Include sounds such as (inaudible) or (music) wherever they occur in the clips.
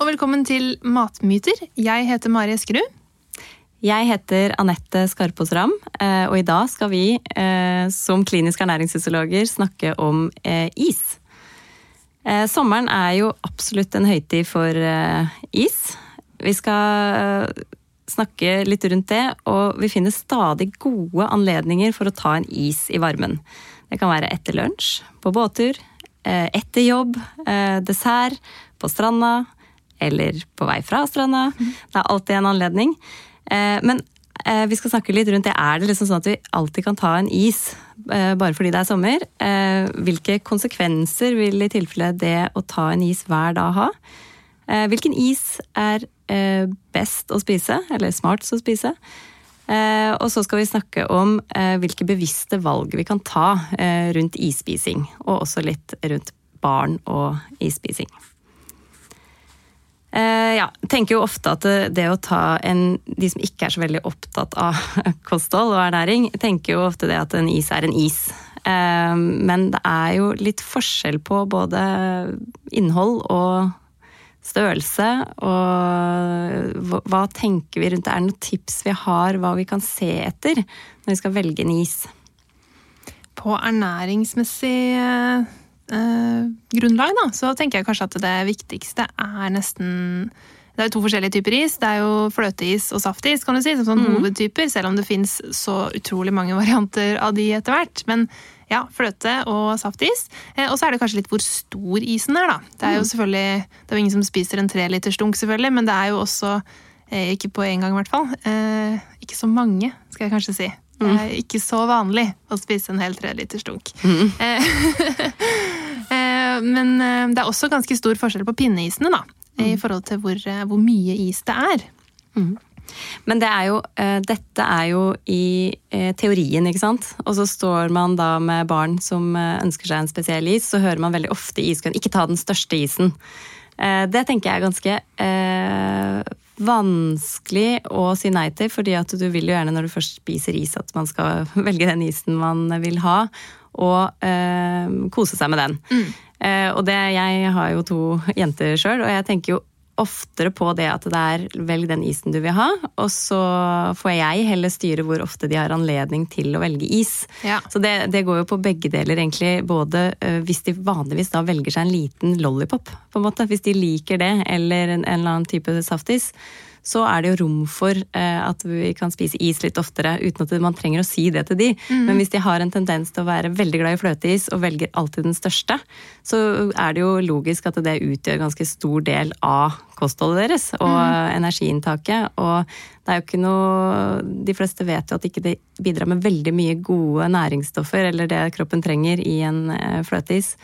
Og velkommen til Matmyter. Jeg heter Mari Eskerud. Jeg heter Anette Skarpaas Ram, eh, og i dag skal vi eh, som kliniske ernæringsfysiologer snakke om eh, is. Sommeren er jo absolutt en høytid for is. Vi skal snakke litt rundt det, og vi finner stadig gode anledninger for å ta en is i varmen. Det kan være etter lunsj, på båttur, etter jobb, dessert, på stranda eller på vei fra stranda. Det er alltid en anledning. Eh, men eh, vi skal snakke litt rundt det. Er det liksom sånn at vi alltid kan ta en is eh, bare fordi det er sommer? Hvilke konsekvenser vil i tilfelle det å ta en is hver dag ha? Hvilken is er best å spise, eller smartest å spise? Og så skal vi snakke om hvilke bevisste valg vi kan ta rundt isspising, og også litt rundt barn og isspising. Uh, ja, tenker jo ofte at det, det, å ta en De som ikke er så veldig opptatt av (laughs) kosthold og ernæring, tenker jo ofte det at en is er en is. Uh, men det er jo litt forskjell på både innhold og størrelse. Og hva, hva tenker vi rundt det? Er det noen tips vi har hva vi kan se etter når vi skal velge en is? På ernæringsmessig eh, grunnlag, da, så tenker jeg kanskje at det viktigste er nesten det er jo to forskjellige typer is. Det er jo fløteis og saftis, kan du si, som sånn mm. hovedtyper. Selv om det fins så utrolig mange (laughs) varianter av de etter hvert. Men ja, fløte og saftis. Eh, og så er det kanskje litt hvor stor isen er, da. Det er jo mm. selvfølgelig Det er jo ingen som spiser en treliters dunk, selvfølgelig, men det er jo også eh, Ikke på én gang, i hvert fall. Eh, ikke så mange, skal jeg kanskje si. Det er mm. ikke så vanlig å spise en hel treliters dunk. Mm. (laughs) Men eh, det er også ganske stor forskjell på pinneisene, da. Mm. I forhold til hvor, eh, hvor, mye is det er. Mm. Men det er jo, dette er jo i teorien, ikke sant. Og så står man da med barn som ønsker seg en spesiell is, så hører man veldig ofte i iskøen ikke ta den største isen. det tenker jeg er ganske vanskelig å si nei til, fordi at du vil jo gjerne når du først spiser is at man skal (laughs) velge den isen man vil ha, og kose seg med den. Mm. Eh, og det, jeg har jo to jenter sjøl, og jeg tenker jo oftere på det at det er velg den isen du vil ha, og så får jeg heller styre hvor ofte de har anledning til å velge is. Ja. Så det, det, går jo på begge deler, egentlig. Både uh, hvis de vanligvis da velger seg en liten lollipop, på en måte, hvis de liker det, eller en, en eller annen type saftis så er det jo rom for eh, at vi kan spise is litt oftere uten at man trenger å si det til de. Mm. Men hvis de har en tendens til å være veldig glad i fløteis og velger alltid den største, så er det jo logisk at det utgjør ganske stor del av kostholdet deres og mm. energiinntaket. Og det er jo ikke noe De fleste vet jo at ikke det ikke bidrar med veldig mye gode næringsstoffer eller det kroppen trenger i en eh, fløteis.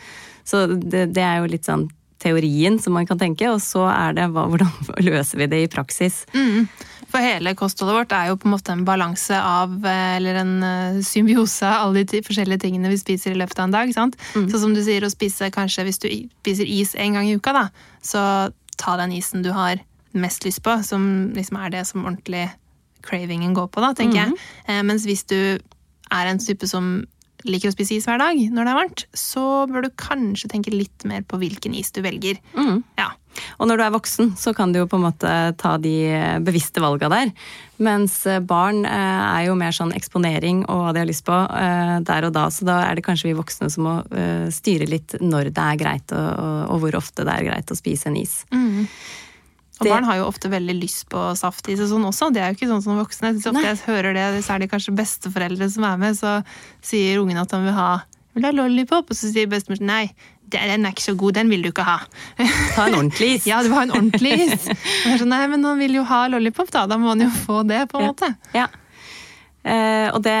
Så det, det er jo litt sånn teorien som man kan tenke, og så er det hva, (laughs) hvordan løser vi det i praksis. Mm. For hele kostholdet vårt er jo på en måte en balanse av, eh, eller en eh, symbiose av alle de forskjellige tingene vi spiser i løpet av en dag. sant? Mm. Så som du sier, å spise kanskje hvis du spiser is en gang i uka, da, så ta den isen du har mest lyst på, som liksom er det som ordentlig cravingen går på, da, tenker mm. jeg. Eh, mens hvis du er en type som liker å spise is hver dag når det er varmt, så bør du kanskje tenke litt mer på hvilken is du velger. Mm. Ja. Og når du er voksen, så kan du jo på en måte ta de bevisste valga der. Mens eh, barn eh, er jo mer sånn eksponering og hva de har lyst på eh, der og da. Så da er det kanskje vi voksne som må styre litt når det er greit, og, hvor ofte det er greit å spise en is. Mm. Og det... barn har jo ofte veldig lyst på saftis og sånn også. Det er jo ikke sånn som voksne. Så ofte jeg hører det, særlig kanskje besteforeldre som er med, så sier ungen at han vil ha, vil ha lollipop, og så sier bestemor nei. Den er ikke så god, den vil du ikke ha. Ta en ordentlig is. (laughs) ja, du vil ha en ordentlig is. (laughs) Sånn, nei, men han vil jo ha lollipop, da. Da må han jo få det, på en ja. måte. Ja. Uh, og det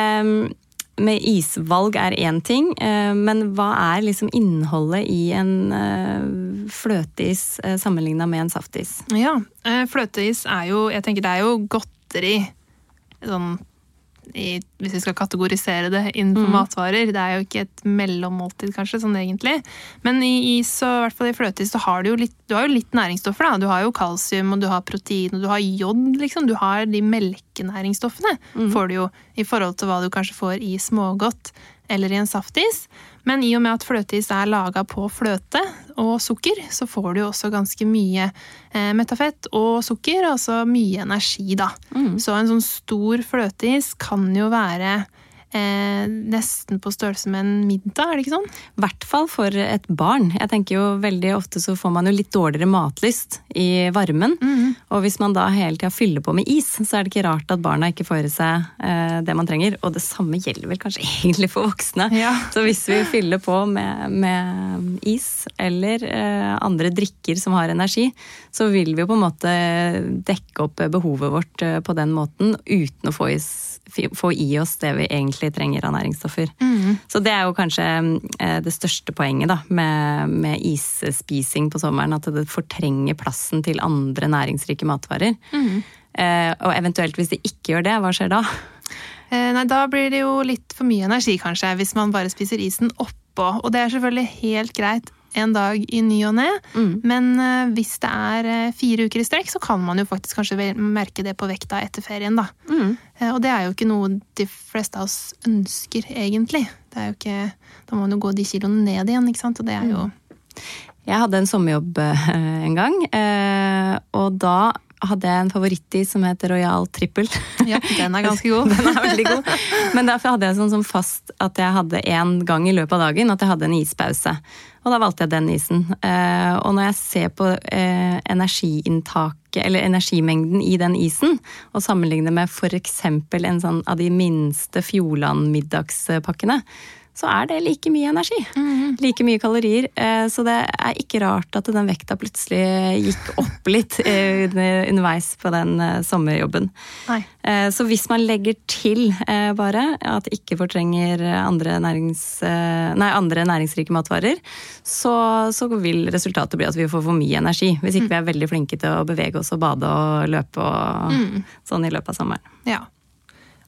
med isvalg er én ting, eh, men hva er liksom innholdet i en eh, fløteis eh, sammenligna med en saftis? Ja, fløteis er jo Jeg tenker det er jo godteri. Sånn i, hvis vi skal kategorisere det innenfor mm. matvarer. Det er jo ikke et mellommåltid, kanskje, sånn egentlig. Men i is og i hvert fall i fløteis så har du jo litt, du har jo litt næringsstoffer. da. Du har jo kalsium, og du har protein, og du har jod, liksom. Du har de melkenæringsstoffene, mm. får du jo, i forhold til hva du kanskje får i smågodt eller i en saftis. Men i og med at fløteis er laga på fløte og sukker, så får du jo også ganske mye eh, metafett og sukker, altså mye energi, da. Mm. Så en sånn stor fløteis kan jo være eh, nesten på størrelse med en middag, er det ikke sånn? I hvert fall for et barn. Jeg tenker jo veldig ofte så får man jo litt dårligere matlyst i varmen. Mm. Og hvis man da hele tida fyller på med is, så er det ikke rart at barna ikke får i seg eh, det man trenger. Og det samme gjelder vel kanskje (laughs) egentlig for voksne. Ja. Så hvis vi fyller på med, med is eller eh, andre drikker som har energi, så vil vi jo på en måte dekke opp behovet vårt eh, på den måten uten å få i, få i oss det vi egentlig egentlig trenger av næringsstoffer. Mm. Så det er jo kanskje eh, det største poenget da, med, med isspising på sommeren. At det fortrenger plassen til andre næringsrike matvarer. Mm. Og eventuelt hvis det ikke gjør det, hva skjer da? Eh, nei, Da blir det jo litt for mye energi, kanskje, hvis man bare spiser isen oppå. Og det er selvfølgelig helt greit en dag i ny og ne. Mm. Men uh, hvis det er uh, fire uker i strekk, så kan man jo faktisk kanskje merke det på vekta etter ferien, da. Mm. Uh, og det er jo ikke noe de fleste av oss ønsker, egentlig. Det er jo ikke Da må man jo gå de kiloene ned igjen, ikke sant. Og det er jo mm. Jeg hadde en sommerjobb en gang, og da hadde jeg en favorittis som heter Royal Trippel. Ja, den er ganske god. (laughs) den er veldig god. Men derfor hadde jeg sånn som fast at jeg hadde en gang i løpet av dagen at jeg hadde en ispause. Og da valgte jeg den isen. Eh, og når jeg ser på eh, energiinntaket, eller energimengden i den isen, og sammenligner med f.eks. en sånn av de minste Fjordland-middagspakkene, så er det like mye energi. Mm. Like mye kalorier. Eh, så det er ikke rart at den vekta plutselig gikk opp litt eh, underveis på den eh, sommerjobben. Nei. Så hvis man legger til bare at det ikke fortrenger andre, nærings, nei, andre næringsrike matvarer, så, så, vil resultatet bli at vi får for mye energi. Hvis ikke mm. vi er veldig flinke til å bevege oss og bade og løpe og mm. sånn i løpet av sommeren. Ja.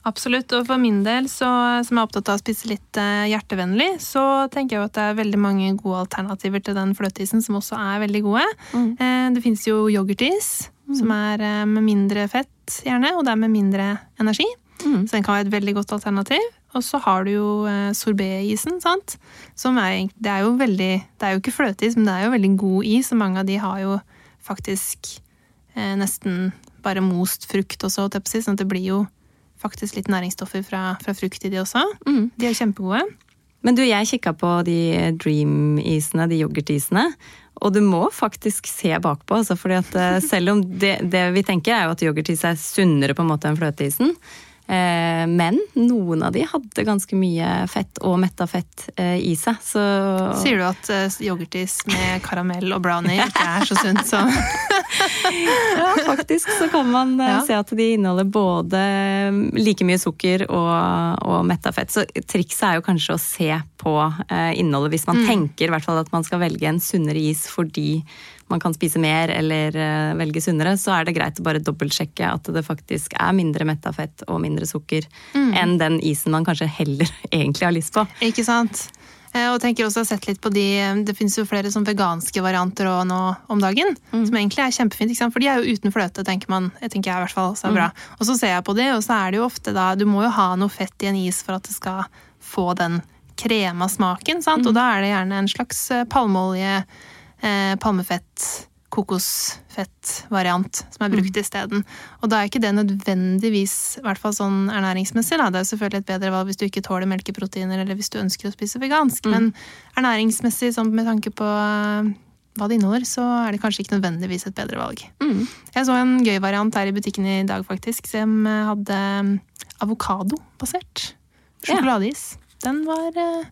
Absolutt. Og for min del, så, som er opptatt av å spise litt eh, hjertevennlig, så tenker jeg at det er veldig mange gode alternativer til den fløteisen som også er veldig gode. Mm. Eh, det fins jo yoghurtis, mm. som er eh, med mindre fett, gjerne, og det er med mindre energi. Mm. Så den kan være et veldig godt alternativ. Og så har du jo sorbetisen, sant. Som er, det er jo veldig Det er jo ikke fløteis, men det er jo veldig god is, og mange av de har jo faktisk eh, nesten bare most frukt også, sånn at det blir jo faktisk litt næringsstoffer fra, fra frukt i de også. Mm. De er kjempegode. Men du, jeg kikka på de Dream-isene, de yoghurtisene. Og du må faktisk se bakpå, altså, fordi at eh, (laughs) selv om det, det vi tenker er jo at yoghurtis er sunnere på en måte enn fløteisen, Eh, men noen av de hadde ganske mye fett og metta fett eh, i seg. Så Sier du at yoghurtis med karamell og brownie ikke er så sunt som (laughs) Ja, faktisk så kan man ja. se at de inneholder både like mye sukker og, og metta fett. Så trikset er jo kanskje å se på innholdet hvis man mm. tenker i hvert fall at man skal velge en sunnere is fordi man kan spise mer eller uh, velge sunnere, så er det greit å bare dobbeltsjekke at det faktisk er mindre metta fett og mindre sukker mm. enn den isen man kanskje heller (laughs) egentlig har lyst på. Ikke sant. Eh, og tenker også sett litt på de, Det finnes jo flere sånn veganske varianter nå om dagen. Mm. Som egentlig er kjempefint. For de er jo uten fløte, tenker man. Jeg tenker jeg i hvert fall, så er bra. Mm. Og så ser jeg på de, og så er det jo ofte da Du må jo ha noe fett i en is for at det skal få den krema smaken. sant? Mm. Og da er det gjerne en slags eh, palmeolje eh, palmefett, kokosfett-variant som er brukt mm. isteden. Og da er ikke det nødvendigvis, i hvert fall sånn ernæringsmessig, da. det er jo selvfølgelig et bedre valg hvis du ikke tåler melkeproteiner eller hvis du ønsker å spise vegansk, mm. men ernæringsmessig sånn med tanke på eh, hva det inneholder, så er det kanskje ikke nødvendigvis et bedre valg. Mm. Jeg så en gøy variant her i butikken i dag, faktisk, som hadde avokado basert sjokoladeis. Den var eh,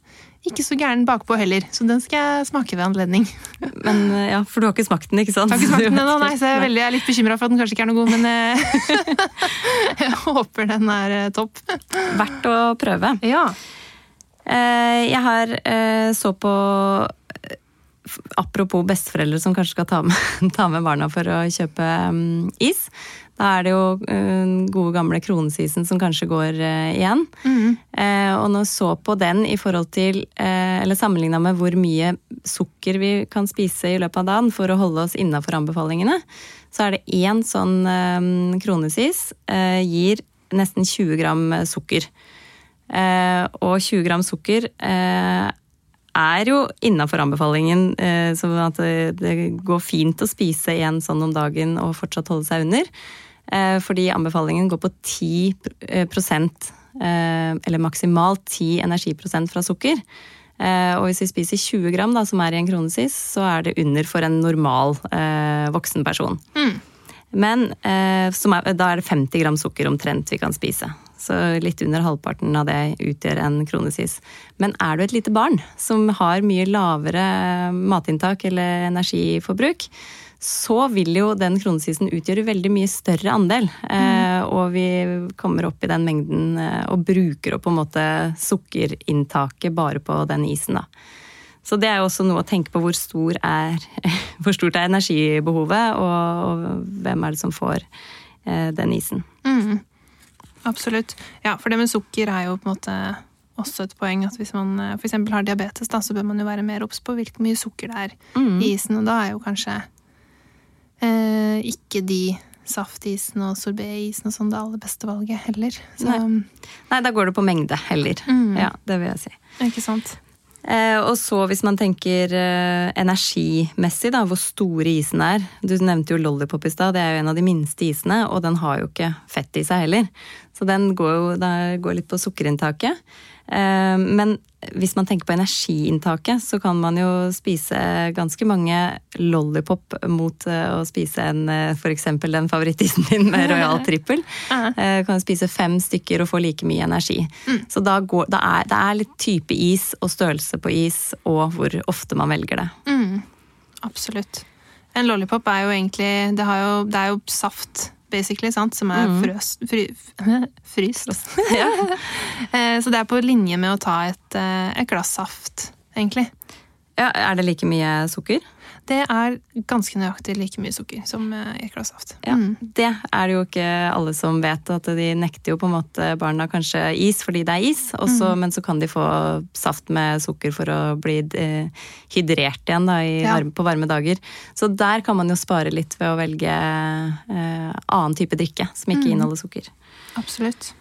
ikke så gæren bakpå heller, så den skal jeg smake ved anledning. Men eh, ja, For du har ikke smakt den, ikke sant? Jeg har ikke smakt den ennå, (laughs) nei, så jeg er, veldig, jeg er litt bekymra for at den kanskje ikke er noe god, men eh, (laughs) jeg håper den er eh, topp. (laughs) Verdt å prøve. Ja. Jeg har så på Apropos besteforeldre som kanskje skal ta med, ta med barna for å kjøpe um, is. Da er det jo den gode gamle kronesisen som kanskje går uh, igjen. Mm. Uh, og når så på den i forhold til Eller sammenligna med hvor mye sukker vi kan spise i løpet av dagen for å holde oss innafor anbefalingene, så er det én sånn kronesis gir nesten 20 gram sukker. og 20 gram sukker er jo innafor anbefalingen, eh, så at det går fint å spise igjen sånn om dagen og fortsatt holde seg under. Eh, fordi anbefalingen går på 10 eh, eller maksimalt 10 energiprosent fra sukker. Og hvis vi spiser 20 gram, da, som er i en kronesis, så er det under for en normal eh, voksen person. Mm. Men eh, er, da er det 50 gram sukker omtrent vi kan spise. Så litt under halvparten av det utgjør en kronesis. Men er du et lite barn som har mye lavere matinntak eller energiforbruk, så vil jo den kronesisen utgjøre veldig mye større andel. Mm. og vi kommer opp i den mengden eh, og bruker opp på en måte sukkerinntaket bare på den isen, da. Så det er jo også noe å tenke på hvor, stor er, (laughs) hvor stort er energibehovet, og, og, hvem er det som får eh, den isen. Mm. Absolutt. Ja, for det med sukker er jo på en måte også et poeng at hvis man eh, f.eks. har diabetes, da, så bør man jo være mer obs på hvor mye sukker det er mm. i isen. Og da er jo kanskje eh, ikke de saftisen og sorbetisen og sånn det aller beste valget heller. Så, Nei. Nei. da går det på mengde heller. Mm. Ja, det vil jeg si. Ikke sant. Eh, og så hvis man tenker eh, energimessig, da, hvor store isen er. Du nevnte jo Lollipop i stad, det er jo en av de minste isene, og den har jo ikke fett i seg heller. Så den går jo går litt på sukkerinntaket. Eh, men hvis man tenker på energiinntaket, så kan man jo spise ganske mange lollipop mot eh, å spise en eh, f.eks. den favorittisen din med (laughs) Royal Trippel. Du kan spise fem stykker og få like mye energi. Mm. Så da går, da er, det er litt type is og størrelse på is og hvor ofte man velger det. Mm. Absolutt. En lollipop er jo egentlig Det, jo, det er jo saft basically, sant? som er mm. frøs, fry, (laughs) fryst. (laughs) ja. Eh, så det er på linje med å ta et, eh, et glass saft, egentlig. Ja, Er det like mye sukker? Det er ganske nøyaktig like mye sukker som i et glass saft. Ja, mm. Det er det jo ikke alle som vet. at De nekter jo på en måte barna kanskje is fordi det er is, også, mm. men så kan de få saft med sukker for å bli eh, hydrert igjen da, ja. varme, på varme dager. Så der kan man jo spare litt ved å velge eh, annen type drikke som ikke mm. inneholder sukker. Absolutt.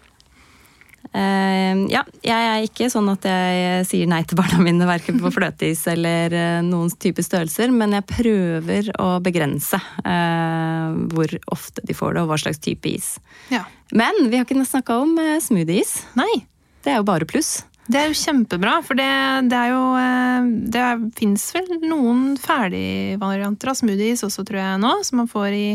Uh, ja, jeg er ikke sånn at jeg sier nei til barna mine verken på fløteis eller uh, noen type størrelser, men jeg prøver å begrense uh, hvor ofte de får det, og hva slags type is. Ja. Men vi har ikke snakka om smoothieis. Nei. Det er jo bare pluss. Det er jo kjempebra, for det, det er jo Det fins vel noen ferdigvarianter av smoothies også, tror jeg nå, som man får i,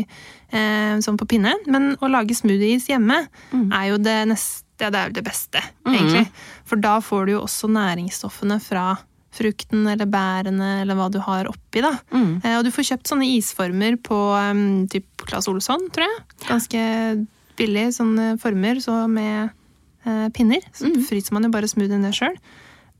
sånn på pinne. Men å lage smoothies hjemme mm. er jo det neste det er jo det beste, mm. egentlig. For da får du jo også næringsstoffene fra frukten eller bærene eller hva du har oppi. da. Mm. Eh, og du får kjøpt sånne isformer på um, typ Claes Olsson, tror jeg. Ganske billig sånne former så med eh, pinner. Så mm. fryser man jo bare smoothien ned sjøl.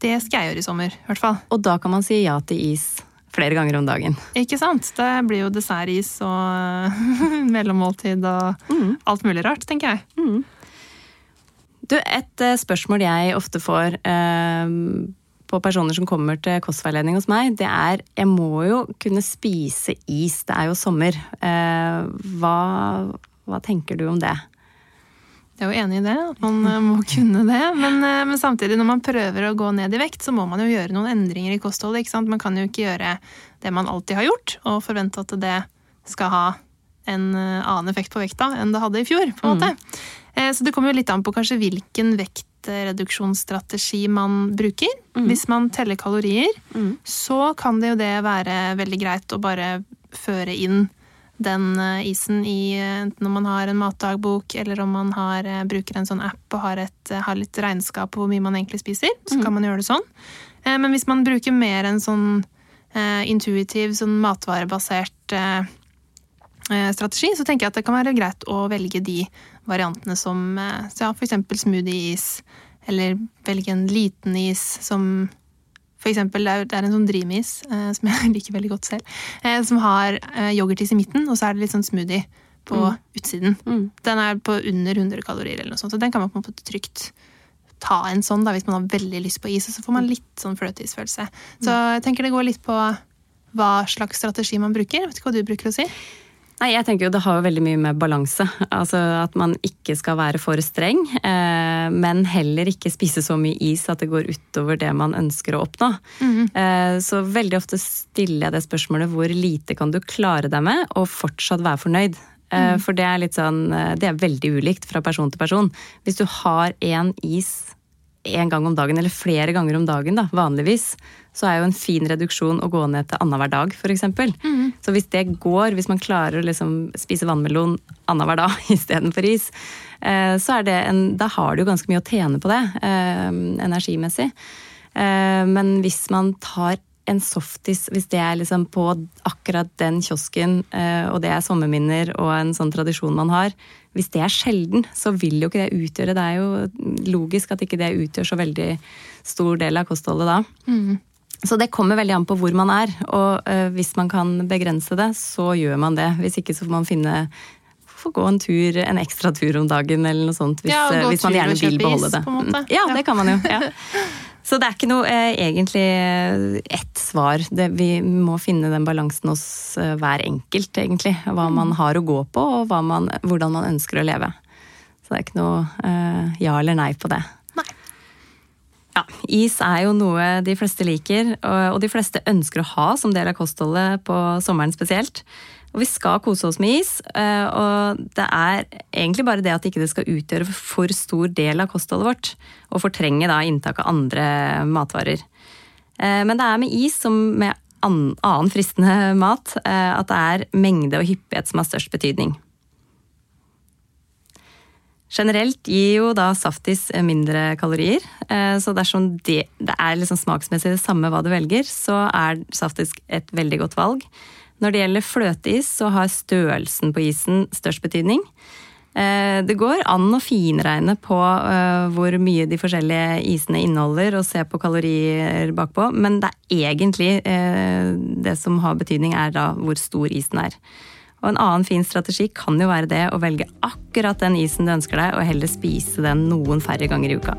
Det skal jeg gjøre i sommer, i hvert fall. Og da kan man si ja til is flere ganger om dagen. Ikke sant? Det blir jo dessertis og (laughs) mellommåltid og mm. alt mulig rart, tenker jeg. Mm. Du, et uh, spørsmål jeg ofte får uh, på personer som kommer til kostveiledning hos meg, det er jeg må jo kunne spise is, det er jo sommer. Uh, hva, hva, tenker du om det? Jeg er jo enig i det, at man må (laughs) kunne det. Men, men, samtidig, når man prøver å gå ned i vekt, så må man jo gjøre noen endringer i kostholdet. Man kan jo ikke gjøre det man alltid har gjort, og forvente at det skal ha en annen effekt på vekta enn det hadde i fjor. på en måte. Mm. Eh, så det kommer jo litt an på kanskje hvilken vektreduksjonsstrategi man bruker. Mm. Hvis man teller kalorier, mm. så kan det jo det være veldig greit å bare føre inn den eh, isen i enten om man har en matdagbok eller om man har, eh, bruker en sånn app og har, et, har litt regnskap på hvor mye man egentlig spiser. Så mm. kan man gjøre det sånn. Eh, men hvis man bruker mer en sånn eh, intuitiv, sånn matvarebasert eh, eh, strategi, så tenker jeg at det kan være greit å velge de variantene som eh, ja, f.eks. smoothie-is, eller velge en liten is som for eksempel, det er en sånn Dream-is, eh, som jeg (laughs) liker veldig godt selv, eh, som har eh, yoghurtis i midten, og så er det litt sånn smoothie på mm. utsiden. Mm. Den er på under 100 kalorier, eller noe sånt, så den kan man på en måte trygt ta en sånn da, hvis man har veldig lyst på is, og så får man litt sånn fløteisfølelse. Så mm. jeg tenker det går litt på hva slags strategi man bruker. Vet ikke hva du bruker å si? Nei, jeg tenker jo Det har jo veldig mye med balanse. Altså At man ikke skal være for streng, eh, men heller ikke spise så mye is at det går utover det man ønsker å oppnå. Mm. Eh, så veldig ofte stiller jeg det spørsmålet hvor lite kan du klare deg med og fortsatt være fornøyd. Eh, mm. For det er litt sånn eh, Det er veldig ulikt fra person til person. Hvis du har én is én gang om dagen, eller flere ganger om dagen, da, vanligvis, så er jo en fin reduksjon å gå ned til annenhver dag, f.eks. Mm. Så hvis det går, hvis man klarer å liksom spise vannmelon annenhver dag (laughs) istedenfor is, eh, så er det en Da har du jo ganske mye å tjene på det, eh, energimessig. Eh, men hvis man tar en softis, hvis det er liksom på akkurat den kiosken, og det er sommerminner og en sånn tradisjon man har, hvis det er sjelden, så vil jo ikke det utgjøre Det er jo logisk at ikke det utgjør så veldig stor del av kostholdet da. Mm. Så det kommer veldig an på hvor man er. Og uh, hvis man kan begrense det, så gjør man det. Hvis ikke så får man finne få gå en tur, en ekstra tur om dagen eller noe sånt. Hvis, ja, uh, hvis man gjerne vil beholde det. På en måte. Ja, det kan man jo. Ja. (laughs) Så det er ikke noe eh, egentlig eh, ett svar. Det, vi må finne den balansen hos eh, hver enkelt, egentlig. Hva man mm. har å gå på, og man, hvordan man ønsker å leve. Så det er ikke noe eh, ja eller nei på det. Nei. Ja, Is er jo noe de fleste liker, og de fleste ønsker å ha som del av kostholdet på sommeren spesielt. Og vi skal kose oss med is. Eh, og det er egentlig bare det at ikke det skal utgjøre for stor del av kostholdet vårt. Og fortrenge da inntak av andre matvarer. Eh, men det er med is som med annen fristende mat eh, at det er mengde og hyppighet som har størst betydning. Generelt gir jo da saftis mindre kalorier, så dersom det, det er liksom smaksmessig det samme hva du velger, så er saftis et veldig godt valg. Når det gjelder fløteis, så har størrelsen på isen størst betydning. Eh, det går an å finregne på eh, hvor mye de forskjellige isene inneholder, og se på kalorier bakpå, men det er egentlig eh, det som har betydning, er da hvor stor isen er. Og en annen fin strategi kan jo være det å velge akkurat den isen du ønsker deg, og heller spise den noen færre ganger i uka.